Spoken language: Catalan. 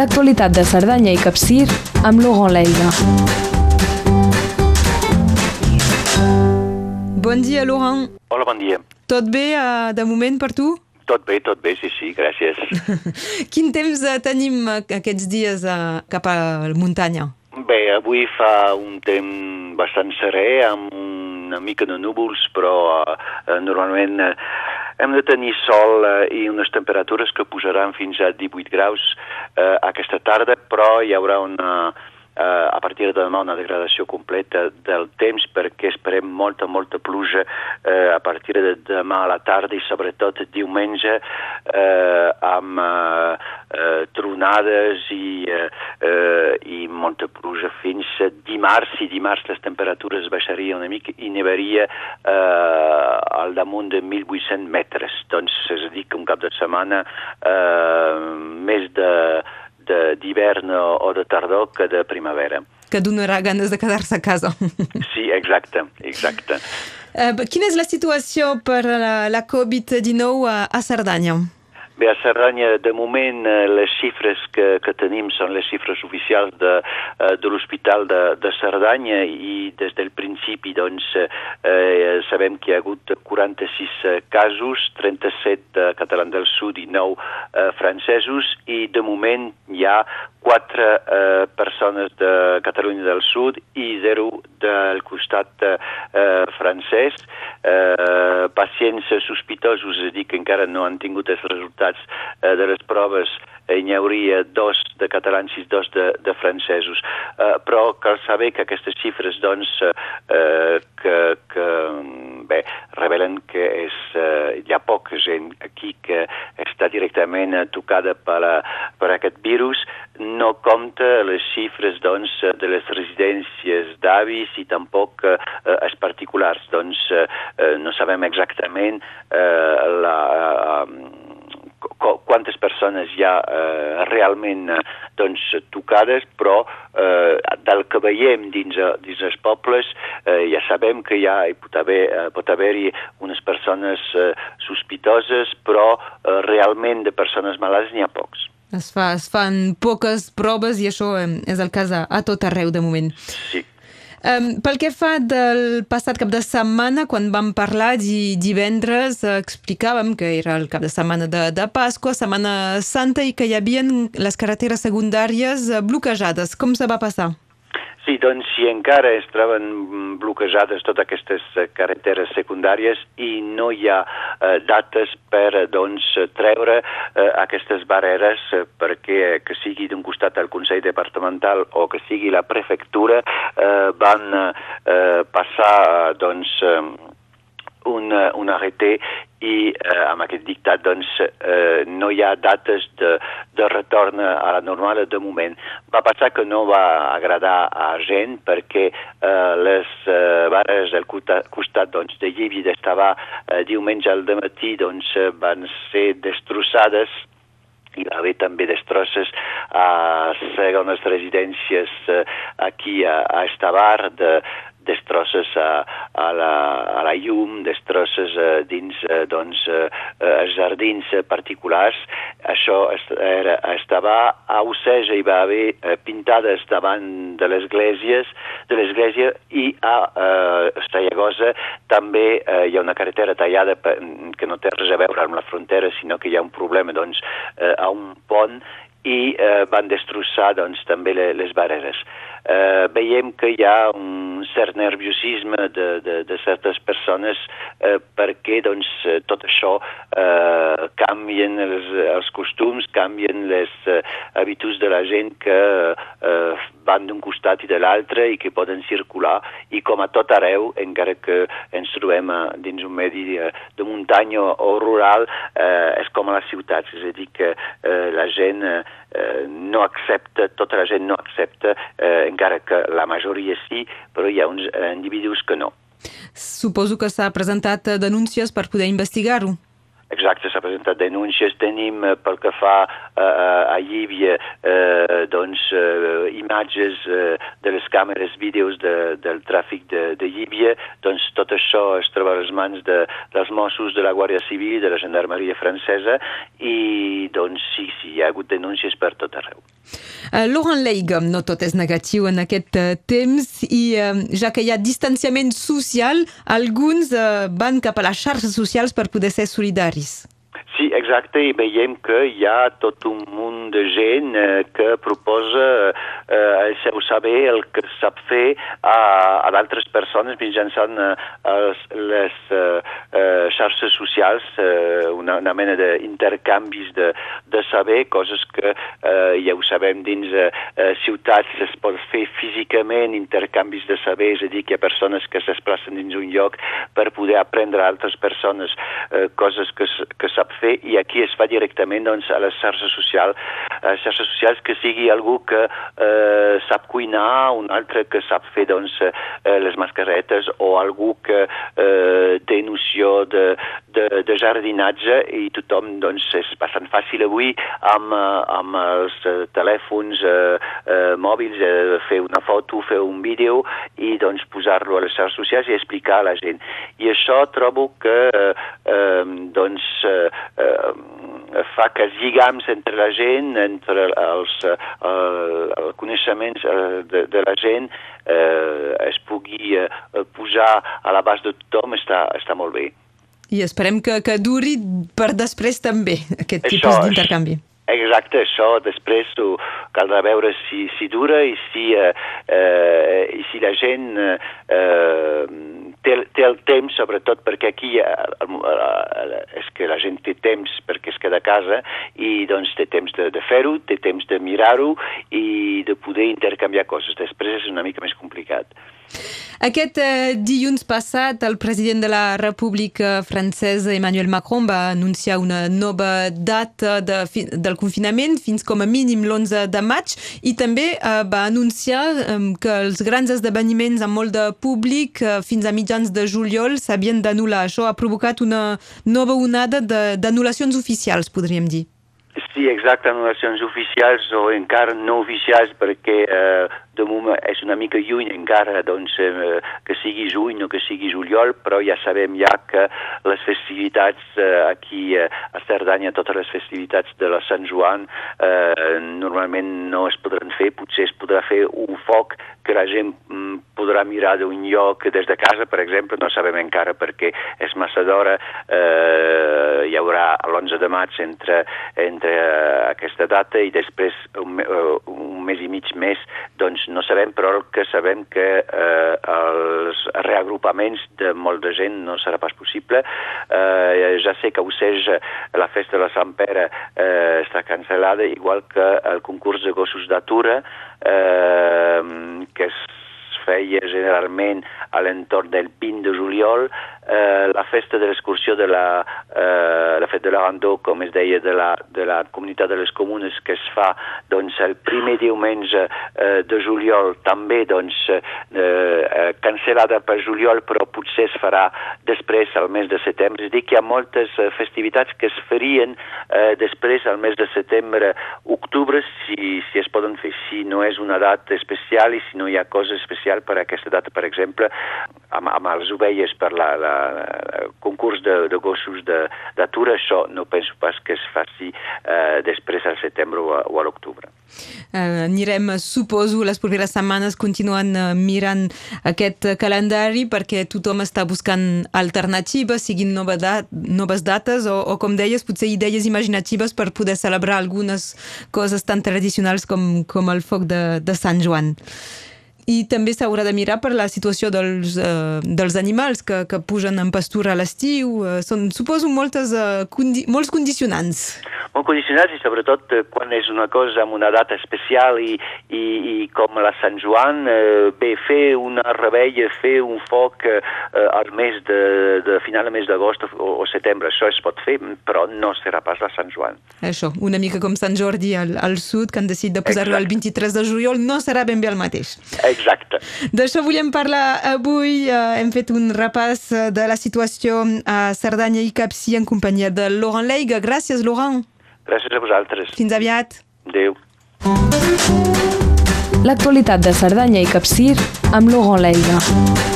l'actualitat de Cerdanya i Capcir amb Laurent Leida. Bon dia, Laurent. Hola, bon dia. Tot bé uh, de moment per tu? Tot bé, tot bé, sí, sí, gràcies. Quin temps uh, tenim uh, aquests dies uh, cap a la muntanya? Bé, avui fa un temps bastant serè, amb una mica de núvols, però uh, normalment uh, hem de tenir sol uh, i unes temperatures que posaran fins a 18 graus uh, aquesta tarda, però hi haurà una, uh, a partir de demà una degradació completa del temps perquè esperem molta, molta pluja uh, a partir de demà a la tarda i sobretot diumenge uh, amb uh, uh, tronades i, uh, uh, i molta pluja fins dimarts. I dimarts les temperatures baixarien una mica i nevaria uh, al damunt de 1.800 metres. Doncs és a dir que un cap de setmana uh, més de d'hivern o de tardor que de primavera. Que donarà ganes de quedar-se a casa. Sí, exacte, exacte. Uh, quina és la situació per la, la Covid-19 a, a Cerdanya? Bé, a Cerdanya, de moment, les xifres que, que tenim són les xifres oficials de, de l'Hospital de, de Cerdanya i des del principi, doncs, eh, sabem que hi ha hagut 46 casos, 37 catalans del sud i 9 eh, francesos i de moment hi ha quatre eh, persones de Catalunya del Sud i zero del costat eh, francès. Eh, pacients sospitosos, és a dir, que encara no han tingut els resultats eh, de les proves, eh, n'hi hauria dos de catalans i dos de, de francesos. Eh, però cal saber que aquestes xifres, doncs, eh, que, que bé, revelen que és, eh, hi ha poca gent aquí que està directament tocada per, la, per aquest virus, no compta les xifres doncs, de les residències d'avis i tampoc eh, els particulars. Doncs eh, no sabem exactament eh, la, eh, quantes persones hi ha eh, realment doncs, tocades, però eh, del que veiem dins, dins els pobles eh, ja sabem que hi ha, hi pot haver-hi pot haver unes persones eh, sospitoses, però eh, realment de persones malaltes n'hi ha pocs. Es, fa, es fan poques proves i això és el cas a, a tot arreu de moment. Sí. Um, pel que fa del passat cap de setmana, quan vam parlar di, divendres, explicàvem que era el cap de setmana de, de Pasqua, Setmana Santa, i que hi havia les carreteres secundàries bloquejades. Com se va passar? Sí, doncs si encara es troben bloquejades totes aquestes carreteres secundàries i no hi ha eh, dates per doncs, treure eh, aquestes barreres eh, perquè que sigui d'un costat el Consell Departamental o que sigui la prefectura eh, van eh, passar doncs, un, un arreté i eh, amb aquest dictat doncs, eh, no hi ha dates de, de retorn a la normal de moment. Va passar que no va agradar a gent perquè eh, les eh, barres del costat doncs, de Llibi d'estava eh, diumenge al matí doncs, van ser destrossades hi va haver també destrosses a segones residències eh, aquí a, a Estavar de, destrosses a, a, la, a la llum, destrosses uh, dins uh, doncs, els jardins particulars. Això era, estava a Oceja, hi va haver uh, pintades davant de l'església de l'església i a uh, Estallagosa també uh, hi ha una carretera tallada per, que no té res a veure amb la frontera, sinó que hi ha un problema doncs, uh, a un pont i eh, van destrossar doncs, també les, les barreres. Eh, veiem que hi ha un cert nerviosisme de, de, de certes persones eh, perquè doncs, tot això eh, canvien els, els costums, canvien les eh, habituds de la gent que eh, van d'un costat i de l'altre i que poden circular i com a tot arreu, encara que ens trobem a, dins un medi eh, de muntanya o rural, eh, és com a les ciutats, és a dir que eh, la gent eh, no accepta, tota la gent no accepta, eh, encara que la majoria sí, però hi ha uns eh, individus que no. Suposo que s'ha presentat denúncies per poder investigar-ho. Exacte, s'ha presentat denúncies. Tenim, pel que fa uh, allí hi havia uh, doncs, uh, imatges uh, de les càmeres vídeos de, del tràfic de, de Llívia, doncs tot això es troba a les mans de, dels Mossos, de la Guàrdia Civil, de la Gendarmeria francesa i doncs sí, sí, hi ha hagut denúncies per tot arreu. Uh, Laurent Leig, no tot és negatiu en aquest uh, temps i uh, ja que hi ha distanciament social, alguns uh, van cap a les xarxes socials per poder ser solidaris. Sí, exacte, i veiem que hi ha tot un munt de gent eh, que proposa eh, el seu saber, el que sap fer a, a d'altres persones mitjançant eh, les eh, eh, xarxes socials, eh, una, una mena d'intercanvis de, de saber, coses que eh, ja ho sabem dins eh, ciutats es pot fer físicament, intercanvis de saber, és a dir, que hi ha persones que s'esplacen dins un lloc per poder aprendre a altres persones eh, coses que, que sap fer i aquí es fa directament doncs, a les xarxes socials, a les xarxes socials que sigui algú que eh, sap cuinar, un altre que sap fer doncs, eh, les mascaretes o algú que eh, té noció de, de, de jardinatge i tothom doncs, és bastant fàcil avui amb, amb els telèfons eh, eh, mòbils eh, fer una foto, fer un vídeo i doncs posar-lo a les xarxes socials i explicar a la gent. I això trobo que eh, eh, doncs, eh, eh, fa que els lligams entre la gent, entre els, eh, els coneixements eh, de, de la gent eh, es pugui eh, posar a l'abast de tothom està, està molt bé. I esperem que, que duri per després també aquest això, tipus d'intercanvi. Exacte, això després ho caldrà veure si, si dura i si, eh, eh, i si la gent eh, té, té el temps, sobretot perquè aquí eh, eh, és que la gent té temps perquè es queda a casa i doncs té temps de, de fer-ho, té temps de mirar-ho i de poder intercanviar coses. Després és una mica més complicat. Aquest eh, dilluns passat, el president de la República Francesa, Emmanuel Macron, va anunciar una nova data de, fi, del confinament fins com a mínim l'11 de maig i també eh, va anunciar eh, que els grans esdeveniments amb molt de públic eh, fins a mitjans de juliol s'havien d'anul·lar. Això ha provocat una nova onada d'anul·lacions oficials, podríem dir. Sí, exacte, anul·lacions oficials o encara no oficials perquè eh, de moment és una mica lluny encara doncs, eh, que sigui juny o que sigui juliol, però ja sabem ja que les festivitats eh, aquí eh, a Cerdanya, totes les festivitats de la Sant Joan, eh, normalment no es podran fer, potser es podrà fer un foc que la gent mm, podrà mirar d'un lloc des de casa, per exemple, no sabem encara perquè és massa d'hora, eh, hi haurà l'11 de maig entre, entre aquesta data i després un, un mes i mig més, doncs no sabem, però el que sabem que eh, els reagrupaments de molt de gent no serà pas possible. Eh, ja sé que a Oceix la festa de la Sant Pere eh, està cancel·lada, igual que el concurs de gossos d'atura, eh, que es feia generalment a l'entorn del 20 de juliol, eh, la festa de l'excursió de la, eh, la festa de la Randó, com es deia, de la, de la comunitat de les comunes que es fa doncs, el primer diumenge eh, de juliol, també doncs, eh, eh, cancel·lada per juliol, però potser es farà després, al mes de setembre. És dir, que hi ha moltes eh, festivitats que es farien eh, després, al mes de setembre, octubre, si, si es poden fer. Si no és una data especial i si no hi ha cosa especial per a aquesta data, per exemple, amb, amb les ovelles per la, la, concurs de, de gossos d'atur, això no penso pas que es faci eh, després al setembre o a, o a l'octubre. Uh, anirem, suposo, les properes setmanes continuant uh, mirant aquest calendari perquè tothom està buscant alternatives, siguin nova dat noves dates o, o, com deies, potser idees imaginatives per poder celebrar algunes coses tan tradicionals com, com el foc de, de Sant Joan i també s'haurà de mirar per la situació dels, uh, dels animals que, que pugen en pastura a l'estiu. Uh, són, suposo, moltes, uh, condi molts condicionants. Molt condicionats i sobretot quan és una cosa amb una data especial i, i, i com la Sant Joan, uh, bé, fer una rebella, fer un foc uh, al mes de, de final de mes d'agost o, o setembre, això es pot fer, però no serà pas la Sant Joan. Això, una mica com Sant Jordi al, al sud, que han decidit de posar-lo el 23 de juliol, no serà ben bé el mateix. Exacte. D'això volem parlar avui. Uh, hem fet un repàs de la situació a Cerdanya i Capcí en companyia de Laurent Leiga. Gràcies, Laurent. Gràcies a vosaltres. Fins aviat. Adéu. L'actualitat de Cerdanya i Capcir amb Laurent Leiga.